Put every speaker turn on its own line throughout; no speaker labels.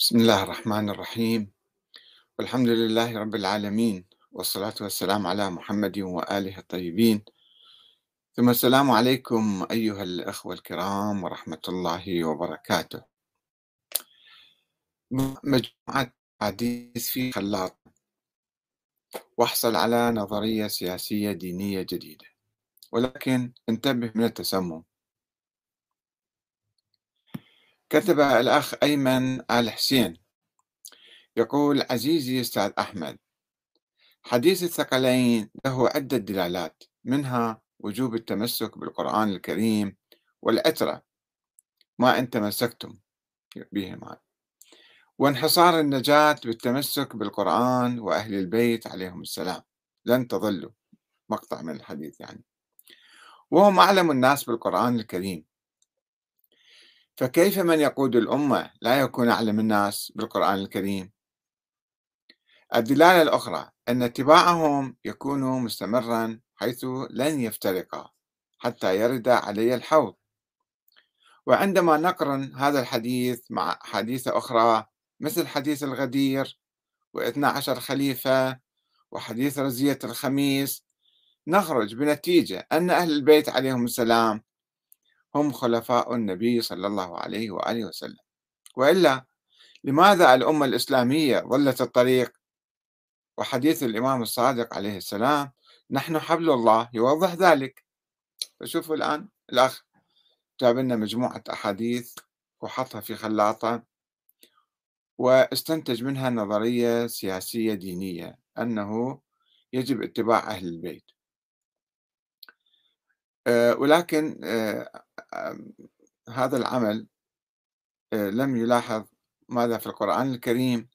بسم الله الرحمن الرحيم. والحمد لله رب العالمين والصلاة والسلام على محمد وآله الطيبين. ثم السلام عليكم أيها الأخوة الكرام ورحمة الله وبركاته. مجموعة حديث في خلاط. واحصل على نظرية سياسية دينية جديدة. ولكن انتبه من التسمم. كتب الأخ أيمن آل حسين يقول عزيزي أستاذ أحمد حديث الثقلين له عدة دلالات منها وجوب التمسك بالقرآن الكريم والعترة ما إن تمسكتم بهما وانحصار النجاة بالتمسك بالقرآن وأهل البيت عليهم السلام لن تضلوا مقطع من الحديث يعني. وهم أعلم الناس بالقرآن الكريم. فكيف من يقود الأمة لا يكون أعلم الناس بالقرآن الكريم؟ الدلالة الأخرى أن اتباعهم يكون مستمرا حيث لن يفترقا حتى يرد علي الحوض. وعندما نقرن هذا الحديث مع حديث أخرى مثل حديث الغدير واثنى عشر خليفة وحديث رزية الخميس نخرج بنتيجة أن أهل البيت عليهم السلام هم خلفاء النبي صلى الله عليه وآله وسلم. وإلا لماذا الأمة الإسلامية ظلت الطريق؟ وحديث الإمام الصادق عليه السلام نحن حبل الله يوضح ذلك. فشوفوا الآن الأخ جاب لنا مجموعة أحاديث وحطها في خلاطة واستنتج منها نظرية سياسية دينية أنه يجب اتباع أهل البيت. آه، ولكن آه، هذا العمل آه، لم يلاحظ ماذا في القرآن الكريم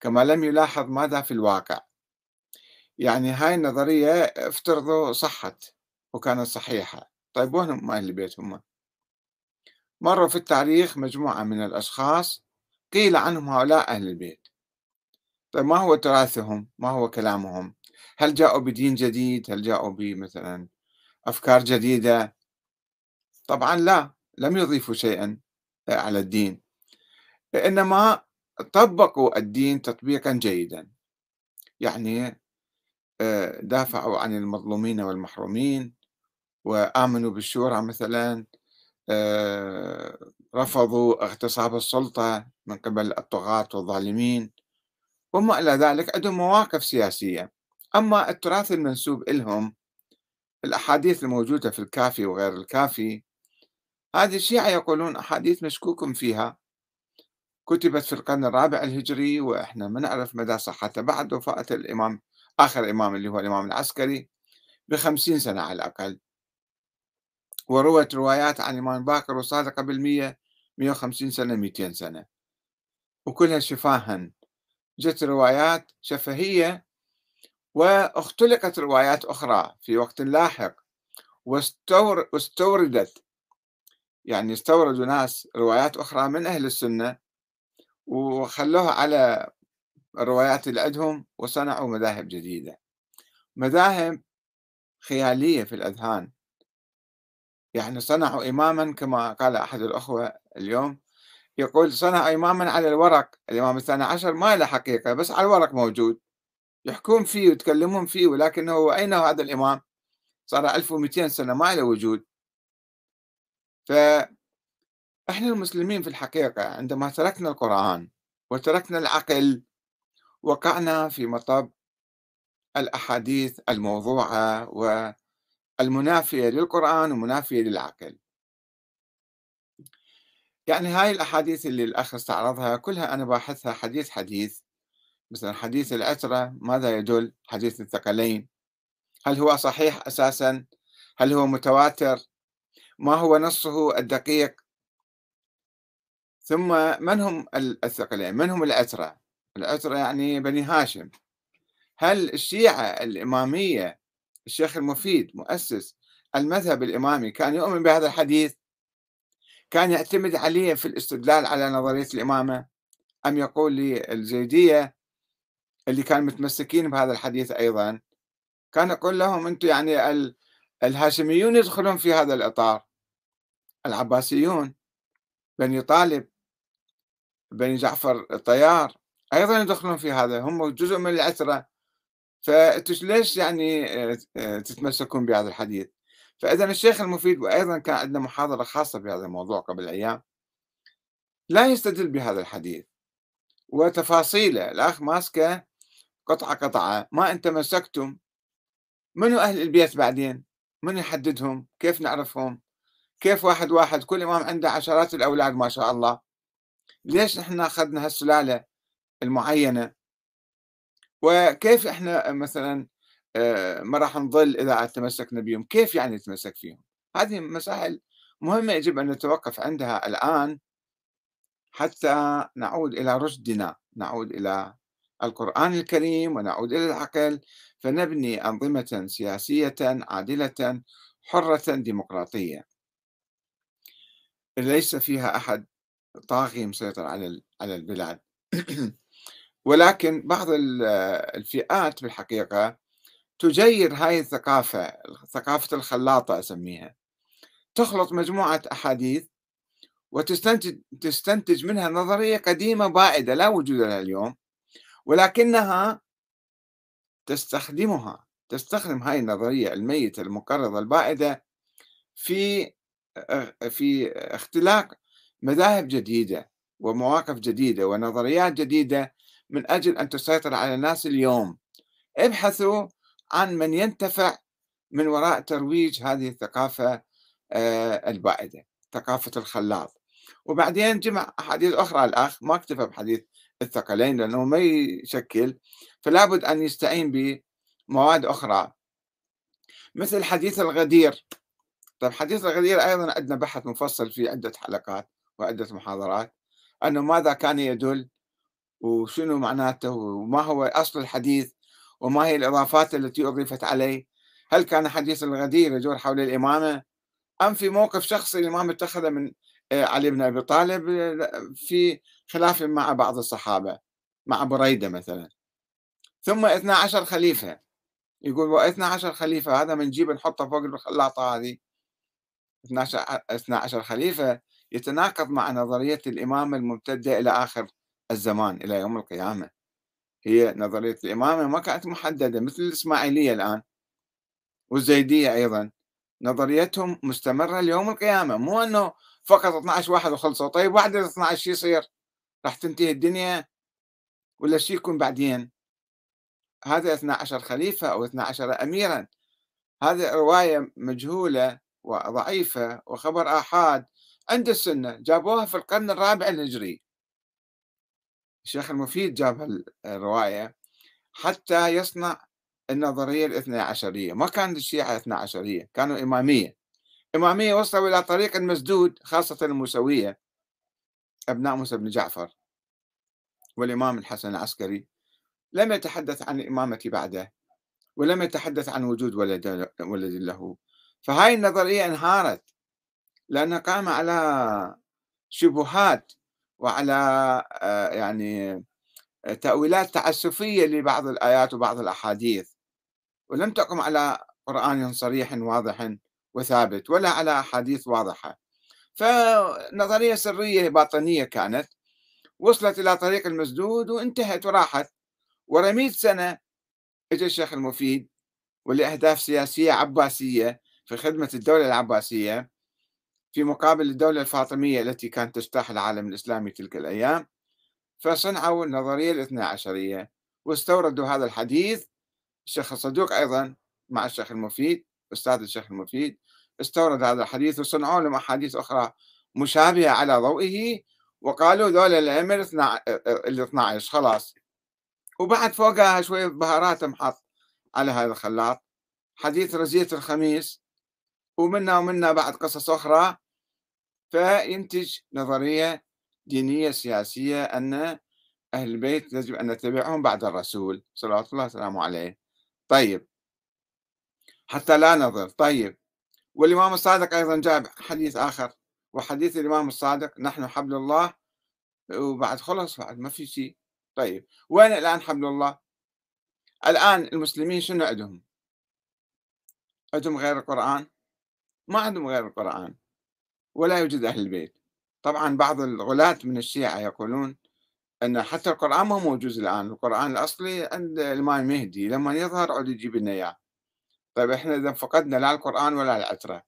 كما لم يلاحظ ماذا في الواقع. يعني هاي النظرية افترضوا صحت وكانت صحيحة. طيب وين هم أهل البيت هم؟ مروا في التاريخ مجموعة من الأشخاص قيل عنهم هؤلاء أهل البيت. طيب ما هو تراثهم؟ ما هو كلامهم؟ هل جاءوا بدين جديد؟ هل جاءوا بمثلا أفكار جديدة؟ طبعا لا لم يضيفوا شيئا على الدين. إنما طبقوا الدين تطبيقا جيدا. يعني آه، دافعوا عن المظلومين والمحرومين وآمنوا بالشورى مثلا آه، رفضوا اغتصاب السلطة من قبل الطغاة والظالمين. وما إلى ذلك عندهم مواقف سياسية. أما التراث المنسوب إلهم الأحاديث الموجودة في الكافي وغير الكافي هذه الشيعة يقولون أحاديث مشكوك فيها. كتبت في القرن الرابع الهجري وإحنا ما نعرف مدى صحتها بعد وفاة الإمام آخر إمام اللي هو الإمام العسكري بخمسين سنة على الأقل. وروت روايات عن الإمام باكر وصادق قبل مية مية وخمسين سنة ميتين سنة. وكلها شفاها. جت روايات شفهية واختلقت روايات أخرى في وقت لاحق. واستوردت يعني استوردوا ناس روايات أخرى من أهل السنة وخلوها على الروايات اللي عندهم وصنعوا مذاهب جديدة. مذاهب خيالية في الأذهان. يعني صنعوا إماما كما قال أحد الأخوة اليوم يقول صنعوا إماما على الورق. الإمام الثاني عشر ما له حقيقة بس على الورق موجود. يحكون فيه ويتكلمون فيه ولكنه أين هذا الإمام؟ صار 1200 سنة ما له وجود. فإحنا المسلمين في الحقيقة عندما تركنا القرآن وتركنا العقل وقعنا في مطب الأحاديث الموضوعة والمنافية للقرآن ومنافية للعقل. يعني هاي الأحاديث اللي الأخ استعرضها كلها أنا باحثها حديث حديث مثلا حديث العترة ماذا يدل؟ حديث الثقلين. هل هو صحيح أساسا؟ هل هو متواتر؟ ما هو نصه الدقيق؟ ثم من هم الثقلين من هم العترة العترة يعني بني هاشم. هل الشيعة الإمامية الشيخ المفيد مؤسس المذهب الإمامي كان يؤمن بهذا الحديث؟ كان يعتمد عليه في الاستدلال على نظرية الإمامة؟ أم يقول لي الزيدية اللي كانوا متمسكين بهذا الحديث أيضا؟ كان يقول لهم أنتم يعني الهاشميون يدخلون في هذا الإطار. العباسيون بني طالب بني جعفر الطيار أيضا يدخلون في هذا. هم جزء من العترة ليش يعني آه، آه، تتمسكون بهذا الحديث؟ فإذا الشيخ المفيد وأيضا كان عندنا محاضرة خاصة بهذا الموضوع قبل أيام. لا يستدل بهذا الحديث. وتفاصيله. الأخ ماسكه قطعة قطعة. ما أنت مسكتم. منو أهل البيت بعدين؟ من يحددهم؟ كيف نعرفهم؟ كيف واحد واحد؟ كل إمام عنده عشرات الأولاد ما شاء الله. ليش نحن أخذنا هالسلالة المعينة؟ وكيف إحنا مثلا آه، ما راح نظل إذا تمسكنا بهم كيف يعني نتمسك فيهم؟ هذه مسائل مهمة يجب أن نتوقف عندها الآن حتى نعود إلى رشدنا نعود إلى القرآن الكريم ونعود إلى العقل فنبني أنظمة سياسية عادلة حرة ديمقراطية. ليس فيها أحد طاغي مسيطر على البلاد. ولكن بعض الفئات بالحقيقة تجير هاي الثقافة ثقافة الخلاطة أسميها. تخلط مجموعة أحاديث وتستنتج تستنتج منها نظرية قديمة بائدة لا وجود لها اليوم. ولكنها تستخدمها تستخدم هاي النظرية الميتة المقرضة البائدة في في اختلاق مذاهب جديدة ومواقف جديدة ونظريات جديدة من أجل أن تسيطر على الناس اليوم. ابحثوا عن من ينتفع من وراء ترويج هذه الثقافة آه، البائدة ثقافة الخلاط. وبعدين جمع أحاديث أخرى. الأخ ما اكتفى بحديث الثقلين لأنه ما يشكل فلا بد أن يستعين بمواد أخرى. مثل حديث الغدير. طيب حديث الغدير أيضا عندنا بحث مفصل في عدة حلقات وعدة محاضرات أنه ماذا كان يدل وشنو معناته وما هو أصل الحديث وما هي الإضافات التي أضيفت عليه. هل كان حديث الغدير يدور حول الإمامة أم في موقف شخصي الإمام اتخذه من علي بن أبي طالب في خلاف مع بعض الصحابة مع بريدة مثلا. ثم 12 خليفة. يقول و 12 خليفة هذا بنجيب نحطه فوق الخلاطة هذه. 12 12 خليفة يتناقض مع نظرية الإمامة الممتدة إلى آخر الزمان إلى يوم القيامة. هي نظرية الإمامة ما كانت محددة مثل الإسماعيلية الآن والزيدية أيضا. نظريتهم مستمرة ليوم القيامة مو أنه فقط 12 واحد وخلصوا. طيب ال 12 شو يصير؟ راح تنتهي الدنيا ولا شو يكون بعدين؟ هذا 12 خليفة أو 12 أميرا هذه رواية مجهولة وضعيفة وخبر آحاد عند السنة. جابوها في القرن الرابع الهجري. الشيخ المفيد جاب الرواية حتى يصنع النظرية الاثنى عشرية ما كانت الشيعة اثنى عشرية كانوا إمامية. إمامية وصلوا إلى طريق مسدود خاصة الموسوية أبناء موسى بن جعفر والإمام الحسن العسكري. لم يتحدث عن الإمامة بعده ولم يتحدث عن وجود ولد, ولد له. فهاي النظرية انهارت لأنها قام على شبهات وعلى آه، يعني تأويلات تعسفية لبعض الآيات وبعض الأحاديث. ولم تقم على قرآن صريح واضح وثابت ولا على أحاديث واضحة. فنظرية سرية باطنية كانت وصلت إلى طريق المسدود وانتهت وراحت. ورا 100 سنة اجى الشيخ المفيد ولأهداف سياسية عباسية في خدمة الدولة العباسية في مقابل الدولة الفاطمية التي كانت تجتاح العالم الإسلامي تلك الأيام. فصنعوا النظرية الاثنى عشرية واستوردوا هذا الحديث. الشيخ الصدوق أيضا مع الشيخ المفيد أستاذ الشيخ المفيد. استورد هذا الحديث وصنعوا لهم أحاديث أخرى مشابهة على ضوئه وقالوا ذول الأئمة ال 12 خلاص. وبعد فوقها شوية بهارات محط على هذا الخلاط حديث رزية الخميس ومنا ومنا بعد قصص أخرى. فينتج نظرية دينية سياسية أن أهل البيت يجب أن نتبعهم بعد الرسول صلوات الله وسلامه عليه. طيب حتى لا نظر. طيب والإمام الصادق أيضا جاب حديث آخر وحديث الإمام الصادق نحن حبل الله وبعد خلص بعد ما في شيء. طيب وين الآن حبل الله؟ الآن المسلمين شنو عندهم؟ عندهم غير القرآن؟ ما عندهم غير القرآن ولا يوجد أهل البيت. طبعا بعض الغلاة من الشيعة يقولون أن حتى القرآن ما موجود الآن. القرآن الأصلي عند الإمام المهدي لما يظهر عود يجيب لنا إياه طيب إحنا إذا فقدنا لا القرآن ولا العترة.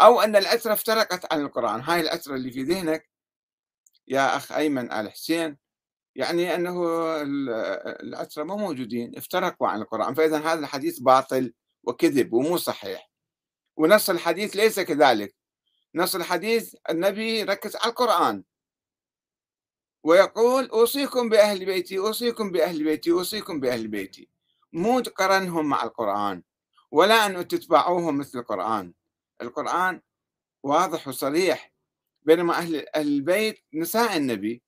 أو أن العترة افترقت عن القرآن. هاي العترة اللي في ذهنك يا أخ أيمن آل حسين يعني أنه العترة ما موجودين افترقوا عن القرآن. فإذا هذا الحديث باطل وكذب ومو صحيح. ونص الحديث ليس كذلك. نص الحديث النبي ركز على القرآن. ويقول أوصيكم بأهل بيتي أوصيكم بأهل بيتي أوصيكم بأهل بيتي. مو تقرنهم مع القرآن. ولا أن تتبعوهم مثل القرآن. القرآن واضح وصريح. بينما أهل البيت نساء النبي.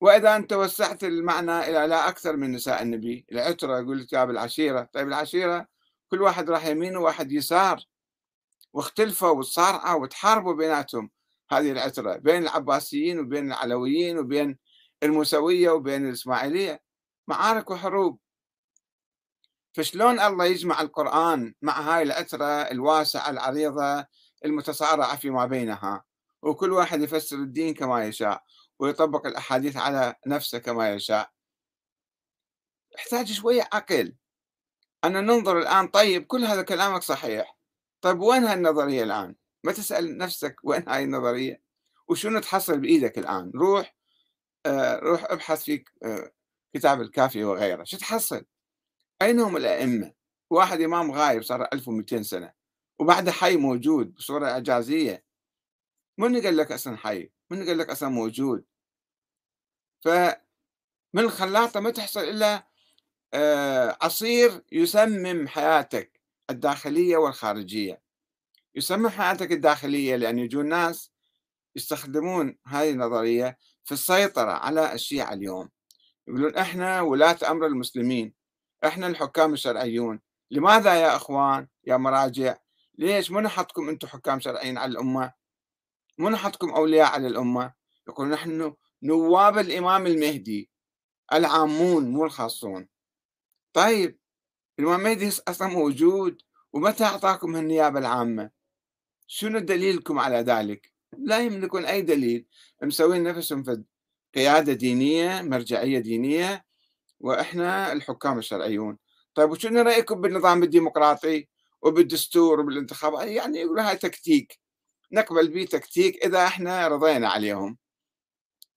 وإذا أنت وسعت المعنى إلى لا أكثر من نساء النبي العترة يقول لك يا بالعشيرة طيب العشيرة كل واحد راح يمين وواحد يسار. واختلفوا وتصارعوا وتحاربوا بيناتهم. هذه العترة بين العباسيين وبين العلويين وبين الموسوية وبين الإسماعيلية. معارك وحروب. فشلون الله يجمع القرآن مع هاي العترة الواسعة العريضة المتصارعة فيما بينها؟ وكل واحد يفسر الدين كما يشاء ويطبق الأحاديث على نفسه كما يشاء. يحتاج شوية عقل. أن ننظر الآن طيب كل هذا كلامك صحيح. طيب وين هالنظرية الآن؟ ما تسأل نفسك وين هاي النظرية؟ وشنو تحصل بإيدك الآن؟ روح آه روح ابحث في آه كتاب الكافي وغيره. شو تحصل؟ أين هم الأئمة؟ واحد إمام غايب صار 1200 سنة وبعد حي موجود بصورة إعجازية. من قال لك أصلا حي؟ من قال لك أصلا موجود؟ فمن الخلاطة ما تحصل إلا آه عصير يسمم حياتك الداخلية والخارجية. يسمم حياتك الداخلية لأن يجون ناس يستخدمون هذه النظرية في السيطرة على الشيعة اليوم. يقولون إحنا ولاة أمر المسلمين. إحنا الحكام الشرعيون. لماذا يا أخوان يا مراجع؟ ليش ما نحطكم أنتم حكام شرعيين على الأمة؟ ما نحطكم أولياء على الأمة؟ يقولون نحن نواب الإمام المهدي العامون مو الخاصون. طيب الإمام المهدي أصلا موجود ومتى أعطاكم النيابة العامة؟ شنو دليلكم على ذلك؟ لا يملكون أي دليل. مسوين نفسهم في قيادة دينية مرجعية دينية وإحنا الحكام الشرعيون. طيب وشنو رأيكم بالنظام الديمقراطي وبالدستور وبالانتخابات يعني يقولوا هاي تكتيك. نقبل به تكتيك إذا إحنا رضينا عليهم.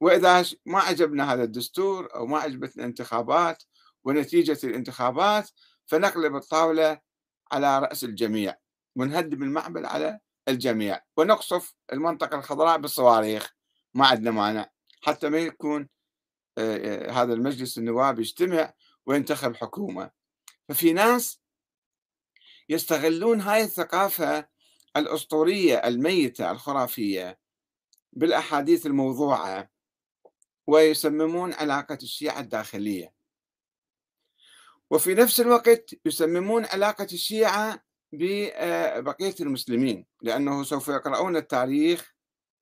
وإذا ما عجبنا هذا الدستور أو ما عجبتنا الانتخابات ونتيجة الانتخابات فنقلب الطاولة على رأس الجميع. ونهدم المعبد على الجميع. ونقصف المنطقة الخضراء بالصواريخ. ما عندنا مانع. حتى ما يكون هذا المجلس النواب يجتمع وينتخب حكومة. ففي ناس يستغلون هاي الثقافة الأسطورية الميتة الخرافية بالأحاديث الموضوعة ويسممون علاقة الشيعة الداخلية. وفي نفس الوقت يسممون علاقة الشيعة ببقية المسلمين لأنه سوف يقرؤون التاريخ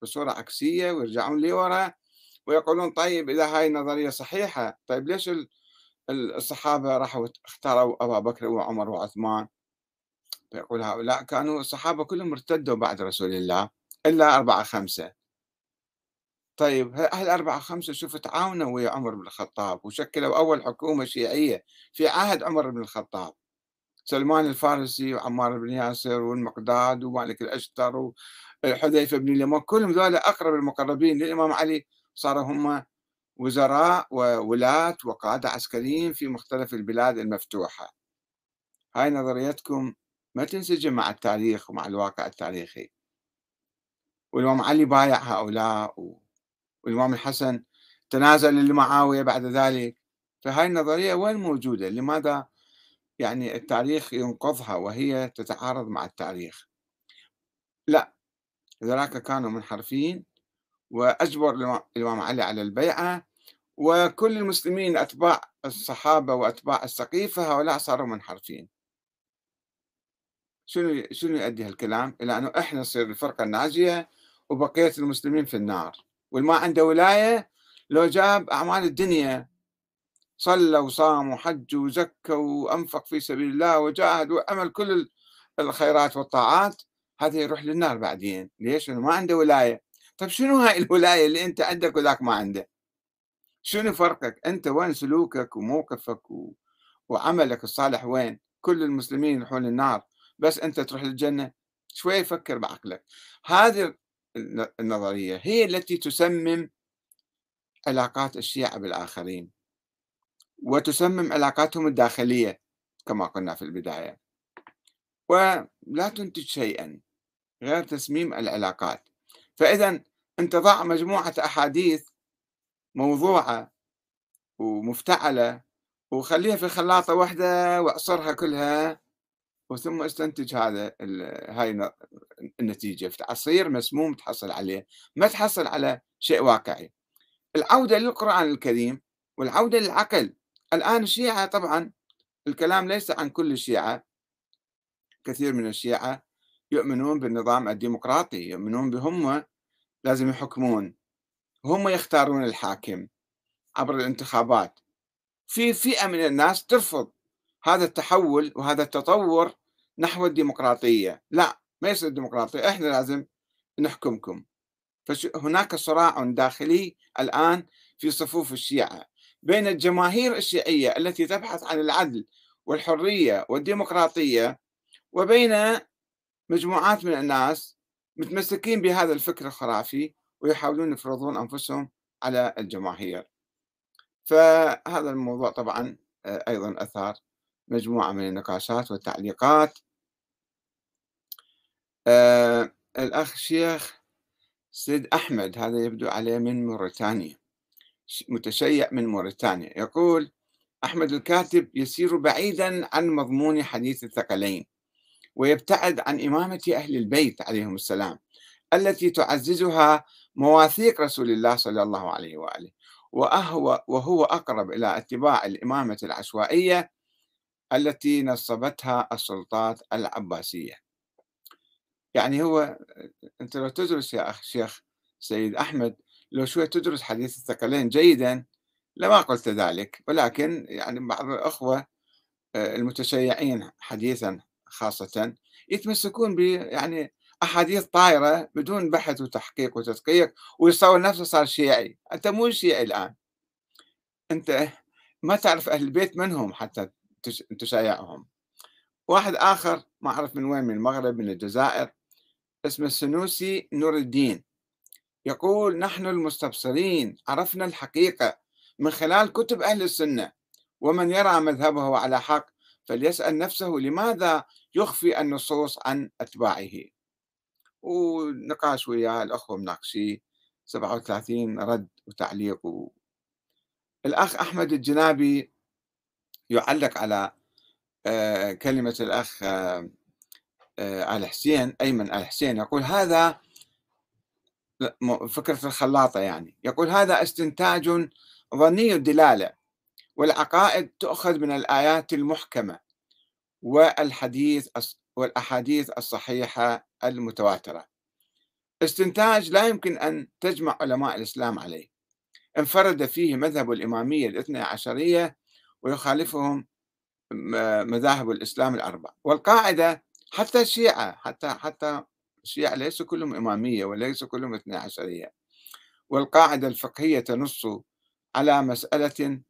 بصورة عكسية ويرجعون لورا ويقولون طيب إذا هاي النظرية صحيحة طيب ليش الصحابة راحوا اختاروا أبا بكر وعمر وعثمان؟ فيقول هؤلاء كانوا الصحابة كلهم ارتدوا بعد رسول الله إلا أربعة خمسة. طيب هل أربعة خمسة شوف تعاونوا ويا عمر بن الخطاب وشكلوا أول حكومة شيعية في عهد عمر بن الخطاب. سلمان الفارسي وعمار بن ياسر والمقداد ومالك الأشتر وحذيفة بن اليمان كلهم ذولا أقرب المقربين للإمام علي صاروا هم وزراء وولاة وقادة عسكريين في مختلف البلاد المفتوحة. هاي نظريتكم ما تنسجم مع التاريخ ومع الواقع التاريخي. والإمام علي بايع هؤلاء والإمام الحسن تنازل لمعاوية بعد ذلك. فهاي النظرية وين موجودة؟ لماذا يعني التاريخ ينقضها وهي تتعارض مع التاريخ؟ لا ذراك كانوا منحرفين وأجبر الإمام علي على البيعة. وكل المسلمين أتباع الصحابة وأتباع السقيفة هؤلاء صاروا منحرفين. شنو شنو يؤدي هالكلام؟ إلى أنه إحنا نصير الفرقة الناجية وبقية المسلمين في النار. والما عنده ولاية لو جاب أعمال الدنيا صلى وصام وحج وزكى وأنفق في سبيل الله وجاهد وعمل كل الخيرات والطاعات هذا يروح للنار بعدين. ليش؟ لأنه ما عنده ولاية. طيب شنو هاي الولاية اللي أنت عندك وذاك ما عنده شنو فرقك أنت؟ وين سلوكك وموقفك و... وعملك الصالح وين؟ كل المسلمين يروحون النار بس أنت تروح للجنة؟ شوي فكر بعقلك. هذه النظرية هي التي تسمم علاقات الشيعة بالآخرين وتسمم علاقاتهم الداخلية كما قلنا في البداية. ولا تنتج شيئا غير تسميم العلاقات. فإذا أنت ضع مجموعة أحاديث موضوعة ومفتعلة وخليها في خلاطة واحدة وأعصرها كلها وثم أستنتج هذا هاي النتيجة. في عصير مسموم تحصل عليه ما تحصل على شيء واقعي. العودة للقرآن الكريم والعودة للعقل. الآن الشيعة طبعا الكلام ليس عن كل الشيعة. كثير من الشيعة يؤمنون بالنظام الديمقراطي يؤمنون بهم لازم يحكمون. هم يختارون الحاكم عبر الانتخابات. في فئة من الناس ترفض هذا التحول وهذا التطور نحو الديمقراطية. لا ما يصير الديمقراطية. إحنا لازم نحكمكم. فهناك صراع داخلي الآن في صفوف الشيعة بين الجماهير الشيعية التي تبحث عن العدل والحرية والديمقراطية وبين مجموعات من الناس متمسكين بهذا الفكر الخرافي ويحاولون يفرضون أنفسهم على الجماهير. فهذا الموضوع طبعا آه، أيضا أثار مجموعة من النقاشات والتعليقات. آه الأخ شيخ سيد أحمد هذا يبدو عليه من موريتانيا متشيع من موريتانيا يقول أحمد الكاتب يسير بعيدا عن مضمون حديث الثقلين ويبتعد عن إمامة أهل البيت عليهم السلام التي تعززها مواثيق رسول الله صلى الله عليه وآله. وأهو وهو أقرب إلى اتباع الإمامة العشوائية التي نصبتها السلطات العباسية. يعني هو أنت لو تدرس يا أخ شيخ سيد أحمد لو شوي تدرس حديث الثقلين جيدا لما قلت ذلك ولكن يعني بعض الأخوة آه، المتشيعين حديثا خاصة يتمسكون يعني أحاديث طايرة بدون بحث وتحقيق وتدقيق ويصور نفسه صار شيعي. أنت مو شيعي الآن. أنت ما تعرف أهل البيت منهم حتى تشايعهم. واحد آخر ما أعرف من وين من المغرب من الجزائر اسمه السنوسي نور الدين. يقول نحن المستبصرين عرفنا الحقيقة من خلال كتب أهل السنة ومن يرى مذهبه على حق فليسأل نفسه لماذا يخفي النصوص عن أتباعه. ونقاش وياه الأخوة مناقشي 37 رد وتعليق. الأخ أحمد الجنابي يعلق على آه، كلمة الأخ آه، آه، آل حسين أيمن آل حسين يقول هذا فكرة الخلاطة يعني. يقول هذا استنتاج ظني الدلالة. والعقائد تؤخذ من الآيات المحكمة والحديث والأحاديث الصحيحة المتواترة. استنتاج لا يمكن أن تجمع علماء الإسلام عليه. انفرد فيه مذهب الإمامية الاثنى عشرية ويخالفهم مذاهب الإسلام الأربع والقاعدة حتى الشيعة حتى حتى الشيعة ليسوا كلهم إمامية وليسوا كلهم اثنى عشرية. والقاعدة الفقهية تنص على مسألة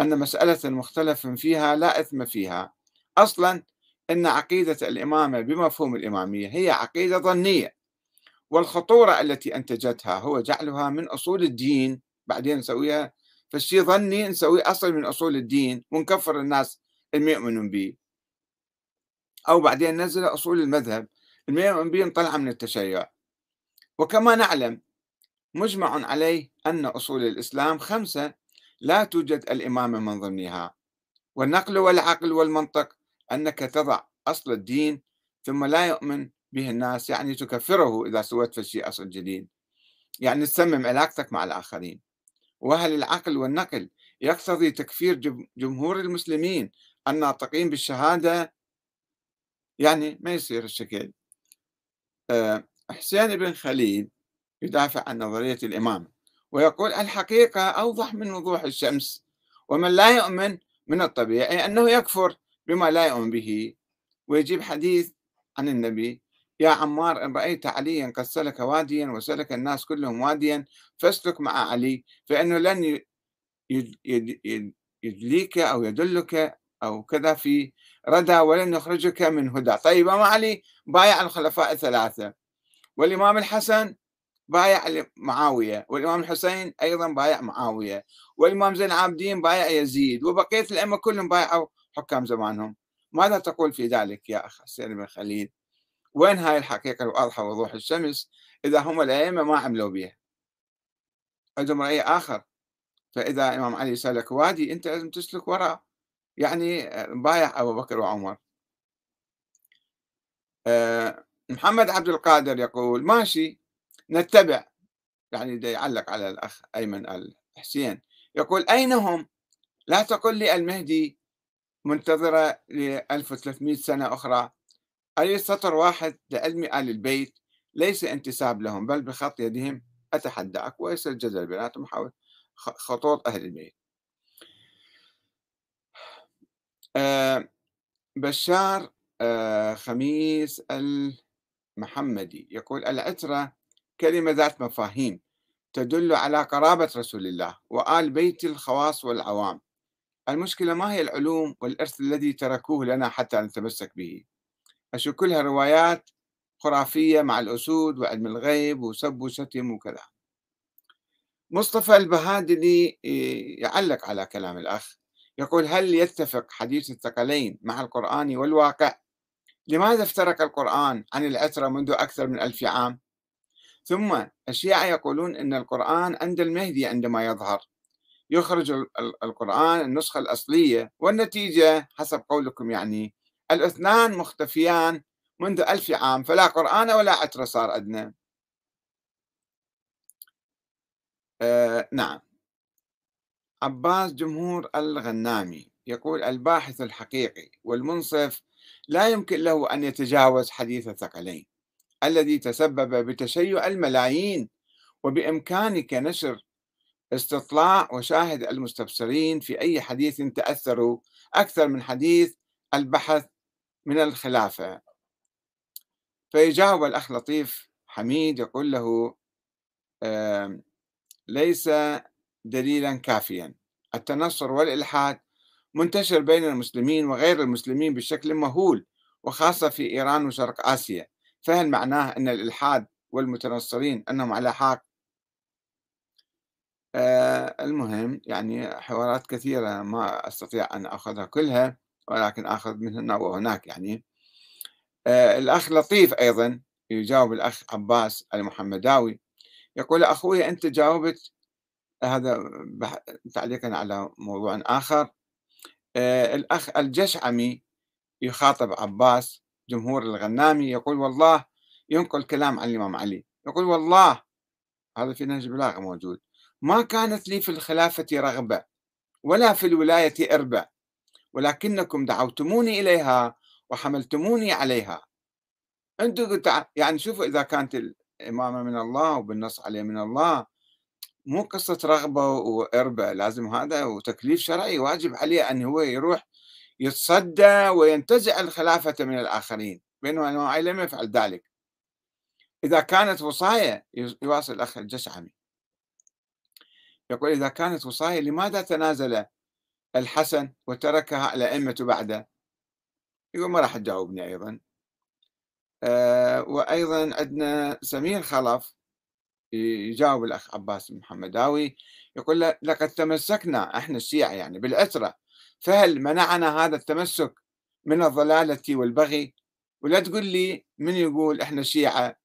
أن مسألة مختلف فيها لا إثم فيها. أصلا أن عقيدة الإمامة بمفهوم الإمامية هي عقيدة ظنية والخطورة التي أنتجتها هو جعلها من أصول الدين. بعدين نسويها فالشيء ظني نسويه أصل من أصول الدين ونكفر الناس اللي به. أو بعدين نزل أصول المذهب اللي يؤمن به نطلع من التشيع. وكما نعلم مجمع عليه أن أصول الإسلام خمسة لا توجد الإمامة من ضمنها. والنقل والعقل والمنطق أنك تضع أصل الدين ثم لا يؤمن به الناس يعني تكفره إذا سويت في شيء أصل جديد. يعني تسمم علاقتك مع الآخرين. وهل العقل والنقل يقتضي تكفير جمهور المسلمين الناطقين بالشهادة؟ يعني ما يصير الشكل. آه، حسين بن خليل يدافع عن نظرية الإمامة ويقول الحقيقة أوضح من وضوح الشمس ومن لا يؤمن من الطبيعي أنه يكفر بما لا يؤمن به. ويجيب حديث عن النبي يا عمار إن رأيت عليا قد سلك واديا وسلك الناس كلهم واديا فاسلك مع علي فإنه لن يدليك أو يدلك أو كذا في ردى ولن يخرجك من هدى. طيب إمام علي؟ بايع الخلفاء الثلاثة. والإمام الحسن بايع معاوية والإمام الحسين أيضا بايع معاوية والإمام زين العابدين بايع يزيد وبقية الأئمة كلهم بايعوا حكام زمانهم. ماذا تقول في ذلك يا أخ حسين بن خليل؟ وين هاي الحقيقة الواضحة وضوح الشمس إذا هم الأئمة ما عملوا بها عندهم رأي آخر. فإذا إمام علي سلك وادي أنت لازم تسلك وراء. يعني بايع أبو بكر وعمر. آه، محمد عبد القادر يقول ماشي. نتبع. يعني يعلق على الأخ أيمن الحسين. يقول أين هم؟ لا تقل لي المهدي منتظرة ل 1300 سنة أخرى. أي سطر واحد لعلم آل البيت؟ ليس انتساب لهم بل بخط يدهم أتحداك ويصير الجدل بيناتهم حول خطوط أهل البيت. آه، بشار آه، خميس المحمدي. يقول العترة كلمة ذات مفاهيم تدل على قرابة رسول الله وآل بيت الخواص والعوام. المشكلة ما هي العلوم والإرث الذي تركوه لنا حتى نتمسك به. أشو كلها روايات خرافية مع الأسود وعلم الغيب وسب وشتم وكذا. مصطفى البهادلي يعلق على كلام الأخ يقول هل يتفق حديث الثقلين مع القرآن والواقع؟ لماذا افترق القرآن عن العترة منذ أكثر من ألف عام؟ ثم الشيعة يقولون أن القرآن عند المهدي عندما يظهر. يخرج القرآن النسخة الأصلية والنتيجة حسب قولكم يعني. الاثنان مختفيان منذ ألف عام فلا قرآن ولا عترة صار عندنا آه نعم. عباس جمهور الغنامي يقول الباحث الحقيقي والمنصف لا يمكن له أن يتجاوز حديث الثقلين. الذي تسبب بتشيع الملايين وبإمكانك نشر استطلاع وشاهد المستبصرين في أي حديث تأثروا أكثر من حديث البحث من الخلافة. فيجاوب الأخ لطيف حميد يقول له ليس دليلا كافيا. التنصر والإلحاد منتشر بين المسلمين وغير المسلمين بشكل مهول وخاصة في إيران وشرق آسيا. فهل معناه أن الإلحاد والمتنصرين أنهم على حق آه المهم يعني حوارات كثيرة ما أستطيع أن أخذها كلها ولكن أخذ من هنا وهناك يعني. آه الأخ لطيف أيضا يجاوب الأخ عباس المحمداوي يقول أخوي أنت جاوبت هذا تعليقا على موضوع آخر. آه الأخ الجشعمي يخاطب عباس جمهور الغنامي يقول والله ينقل كلام عن الإمام علي يقول والله هذا في نهج بلاغة موجود. ما كانت لي في الخلافة رغبة ولا في الولاية إربة ولكنكم دعوتموني إليها وحملتموني عليها. أنتم قلت يعني شوفوا إذا كانت الإمامة من الله وبالنص عليه من الله مو قصة رغبة وإربة لازم هذا وتكليف شرعي واجب عليه أن هو يروح يتصدى وينتزع الخلافة من الآخرين بينما علي لم يفعل ذلك. إذا كانت وصاية يواصل الأخ الجشعمي يقول إذا كانت وصاية لماذا تنازل الحسن وتركها الأئمة بعده؟ يقول ما راح تجاوبني أيضا. أه وأيضا عندنا سمير خلف يجاوب الأخ عباس المحمداوي يقول لقد تمسكنا إحنا الشيعة يعني بالأسرة فهل منعنا هذا التمسك من الضلالة والبغي؟ ولا تقول لي من يقول إحنا شيعة؟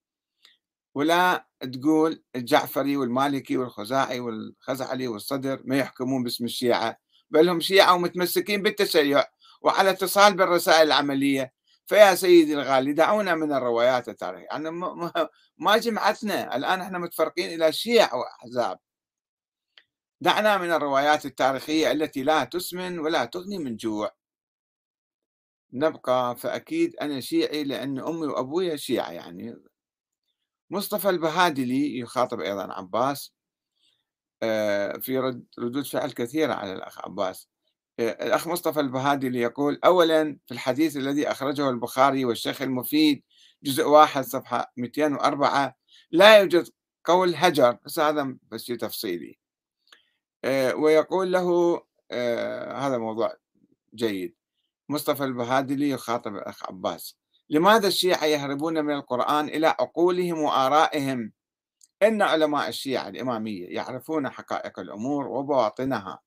ولا تقول الجعفري والمالكي والخزاعي والخزعلي والصدر ما يحكمون باسم الشيعة بل هم شيعة ومتمسكين بالتشيع وعلى اتصال بالرسائل العملية. فيا سيدي الغالي دعونا من الروايات التاريخية يعني ما جمعتنا. الآن إحنا متفرقين إلى شيع وأحزاب. دعنا من الروايات التاريخية التي لا تسمن ولا تغني من جوع. نبقى فأكيد أنا شيعي لأن أمي وأبوي شيعة يعني. مصطفى البهادلي يخاطب أيضا عباس. آه، في ردود فعل كثيرة على الأخ عباس. آه، الأخ مصطفى البهادلي يقول أولا في الحديث الذي أخرجه البخاري والشيخ المفيد جزء واحد صفحة 204 لا يوجد قول هجر. بس هذا بس تفصيلي. ويقول له آه، هذا موضوع جيد. مصطفى البهادلي يخاطب الأخ عباس. لماذا الشيعة يهربون من القرآن إلى عقولهم وآرائهم؟ إن علماء الشيعة الإمامية يعرفون حقائق الأمور وبواطنها.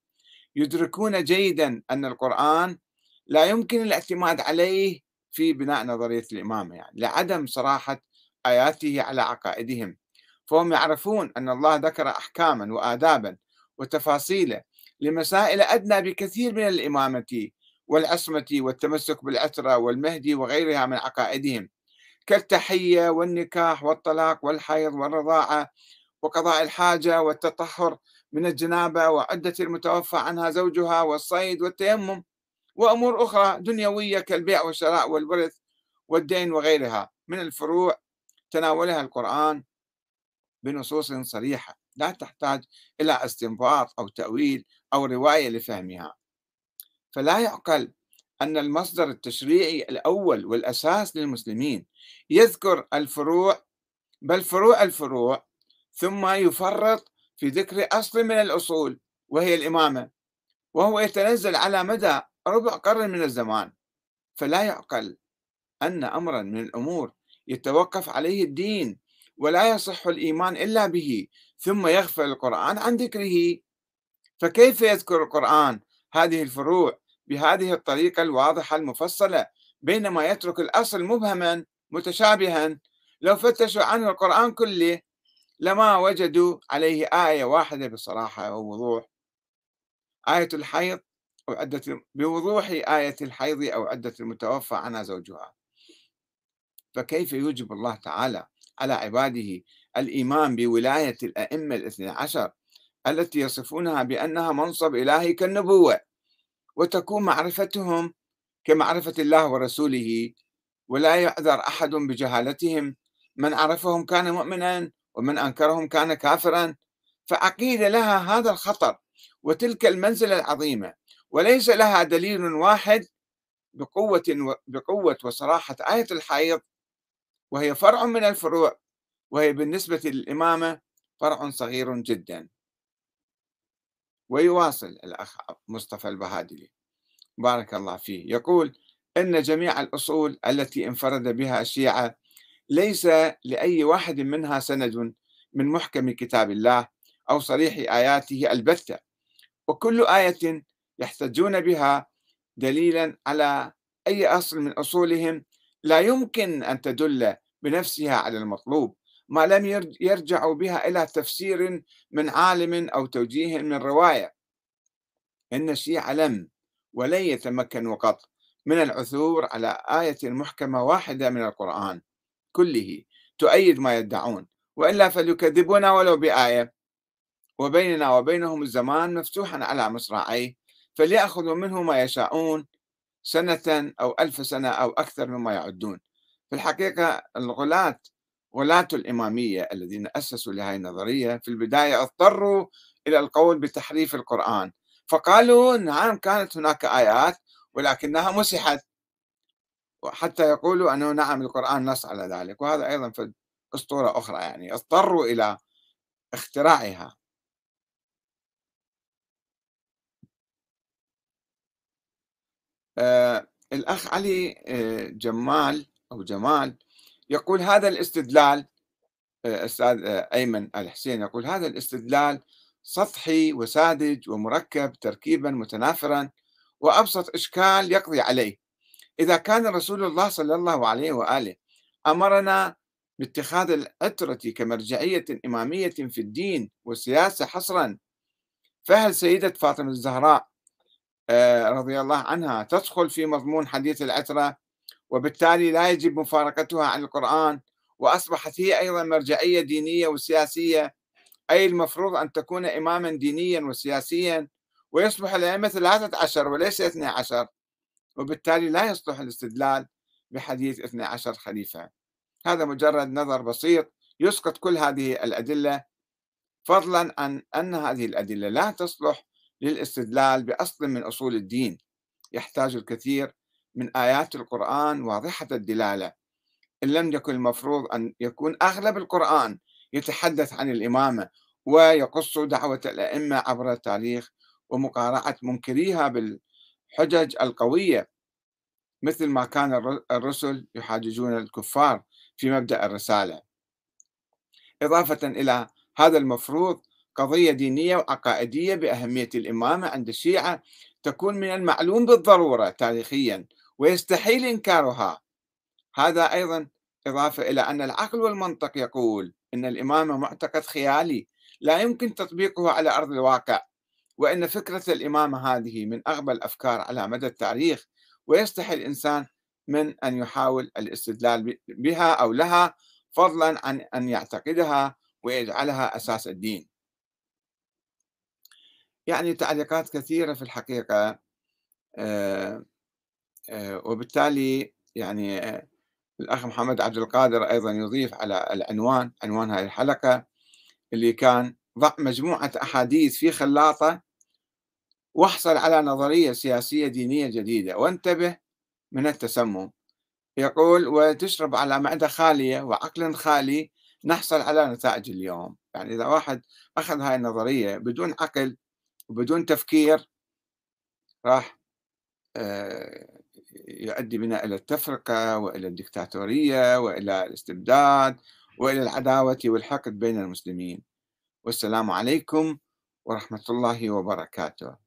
يدركون جيدا أن القرآن لا يمكن الاعتماد عليه في بناء نظرية الإمامة يعني لعدم صراحة آياته على عقائدهم. فهم يعرفون أن الله ذكر أحكاما وآدابا وتفاصيل لمسائل أدنى بكثير من الإمامة والعصمة والتمسك بالعترة والمهدي وغيرها من عقائدهم كالتحية والنكاح والطلاق والحيض والرضاعة وقضاء الحاجة والتطهر من الجنابة وعدة المتوفى عنها زوجها والصيد والتيمم وأمور أخرى دنيوية كالبيع والشراء والورث والدين وغيرها من الفروع تناولها القرآن بنصوص صريحة. لا تحتاج إلى استنباط أو تأويل أو رواية لفهمها. فلا يعقل أن المصدر التشريعي الأول والأساس للمسلمين يذكر الفروع بل فروع الفروع ثم يفرط في ذكر أصل من الأصول وهي الإمامة وهو يتنزل على مدى ربع قرن من الزمان. فلا يعقل أن أمرا من الأمور يتوقف عليه الدين ولا يصح الإيمان إلا به ثم يغفل القرآن عن ذكره. فكيف يذكر القرآن؟ هذه الفروع بهذه الطريقة الواضحة المفصلة بينما يترك الأصل مبهما متشابها. لو فتشوا عنه القرآن كله لما وجدوا عليه آية واحدة بصراحة ووضوح آية الحيض أو عدة بوضوح آية الحيض أو عدة المتوفى عنها زوجها. فكيف يوجب الله تعالى على عباده الإيمان بولاية الأئمة الاثنى عشر التي يصفونها بأنها منصب إلهي كالنبوة وتكون معرفتهم كمعرفة الله ورسوله ولا يعذر أحد بجهالتهم. من عرفهم كان مؤمنا ومن أنكرهم كان كافرا. فعقيدة لها هذا الخطر وتلك المنزلة العظيمة وليس لها دليل واحد بقوة بقوة وصراحة آية الحيض وهي فرع من الفروع. وهي بالنسبة للإمامة فرع صغير جدا. ويواصل الأخ مصطفى البهادلي. بارك الله فيه. يقول إن جميع الأصول التي انفرد بها الشيعة ليس لأي واحد منها سند من محكم كتاب الله أو صريح آياته البتة. وكل آية يحتجون بها دليلا على أي أصل من أصولهم لا يمكن أن تدل بنفسها على المطلوب. ما لم يرجعوا بها إلى تفسير من عالم أو توجيه من رواية. إن الشيعة لم ولن يتمكنوا قط من العثور على آية محكمة واحدة من القرآن كله تؤيد ما يدعون وإلا فليكذبونا ولو بآية. وبيننا وبينهم الزمان مفتوحا على مصراعيه فليأخذوا منه ما يشاءون سنة أو ألف سنة أو أكثر مما يعدون. في الحقيقة الغلاة غلاة الإمامية الذين أسسوا لهذه النظرية في البداية اضطروا إلى القول بتحريف القرآن. فقالوا نعم كانت هناك آيات ولكنها مسحت. وحتى يقولوا أنه نعم القرآن نص على ذلك وهذا أيضا في أسطورة أخرى يعني. اضطروا إلى اختراعها. آه الأخ علي آه جمال أو جمال يقول هذا الاستدلال آه أستاذ آه أيمن الحسين يقول هذا الاستدلال سطحي وساذج ومركب تركيبا متنافرا وأبسط إشكال يقضي عليه. إذا كان رسول الله صلى الله عليه وآله أمرنا باتخاذ العترة كمرجعية إمامية في الدين والسياسة حصرا فهل سيدة فاطمة الزهراء آه، رضي الله عنها تدخل في مضمون حديث العترة وبالتالي لا يجب مفارقتها عن القرآن وأصبحت هي أيضا مرجعية دينية وسياسية. أي المفروض أن تكون إماما دينيا وسياسيا ويصبح الأئمة ثلاثة عشر وليس اثني عشر وبالتالي لا يصلح الاستدلال بحديث اثني عشر خليفة. هذا مجرد نظر بسيط يسقط كل هذه الأدلة فضلا عن أن هذه الأدلة لا تصلح للاستدلال بأصل من أصول الدين. يحتاج الكثير من آيات القرآن واضحة الدلالة. إن لم يكن المفروض أن يكون أغلب القرآن يتحدث عن الإمامة ويقص دعوة الأئمة عبر التاريخ ومقارعة منكريها بالحجج القوية مثل ما كان الرسل يحاججون الكفار في مبدأ الرسالة. إضافة إلى هذا المفروض قضية دينية وعقائدية بأهمية الإمامة عند الشيعة تكون من المعلوم بالضرورة تاريخيا. ويستحيل إنكارها. هذا أيضا إضافة إلى أن العقل والمنطق يقول أن الإمامة معتقد خيالي لا يمكن تطبيقه على أرض الواقع وأن فكرة الإمامة هذه من أغبى الأفكار على مدى التاريخ ويستحي الإنسان من أن يحاول الاستدلال بها أو لها فضلا عن أن يعتقدها ويجعلها أساس الدين. يعني تعليقات كثيرة في الحقيقة آه، وبالتالي يعني آه، الأخ محمد عبد القادر أيضا يضيف على العنوان عنوان هذه الحلقة اللي كان ضع مجموعة أحاديث في خلاطة واحصل على نظرية سياسية دينية جديدة. وانتبه من التسمم. يقول وتشرب على معدة خالية وعقل خالي نحصل على نتائج اليوم. يعني إذا واحد أخذ هاي النظرية بدون عقل وبدون تفكير راح آه، يؤدي بنا إلى التفرقة وإلى الدكتاتورية وإلى الاستبداد وإلى العداوة والحقد بين المسلمين. والسلام عليكم ورحمة الله وبركاته.